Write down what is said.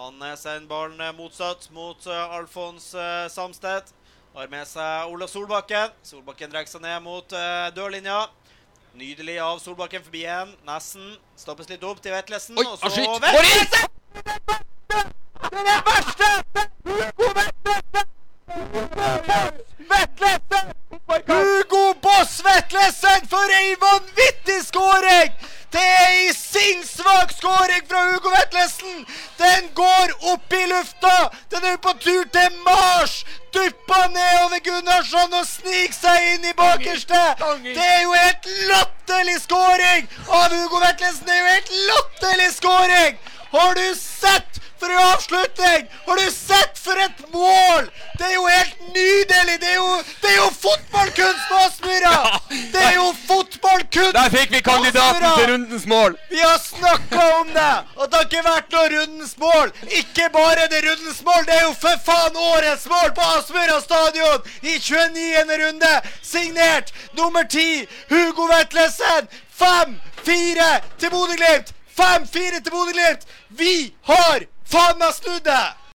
Han sender ballen motsatt mot eh, Alfons eh, Samstedt. Har med seg Olav Solbakken. Solbakken drar seg ned mot eh, dørlinja. Nydelig av Solbakken forbi en. Nesten. Stoppes litt opp til Vetlesen. Oi, og så! Går! Det er det verste! Hugo Vetlesen! Vetlesen! Hugo Boss Vetlesen for ei vanvittig skåring! Det er ei sinnssvak skåring fra Hugo Vetlesen! Den går lufta! Den er på tur til Mars! Duppa nedover Gunnarsson og snik seg inn i bakerste! Det er jo helt latterlig skåring av Hugo Vetlesen! Det er jo helt latterlig skåring! Har du sett for en avslutning! Har du sett for et mål! Det er jo helt nydelig! Det er jo, det er jo fotballkunst, Aspmyra! Der fikk vi kandidaten til rundens mål. Vi har snakka om det! At det har ikke vært noe rundens mål! Ikke bare det rundens mål, det er jo for faen årets mål på Aspmyra stadion i 29. runde! Signert nummer 10, Hugo Vetlesen! 5-4 til Bodø-Glimt! 5-4 til Bodø-Glimt! Vi har faen meg snudd det!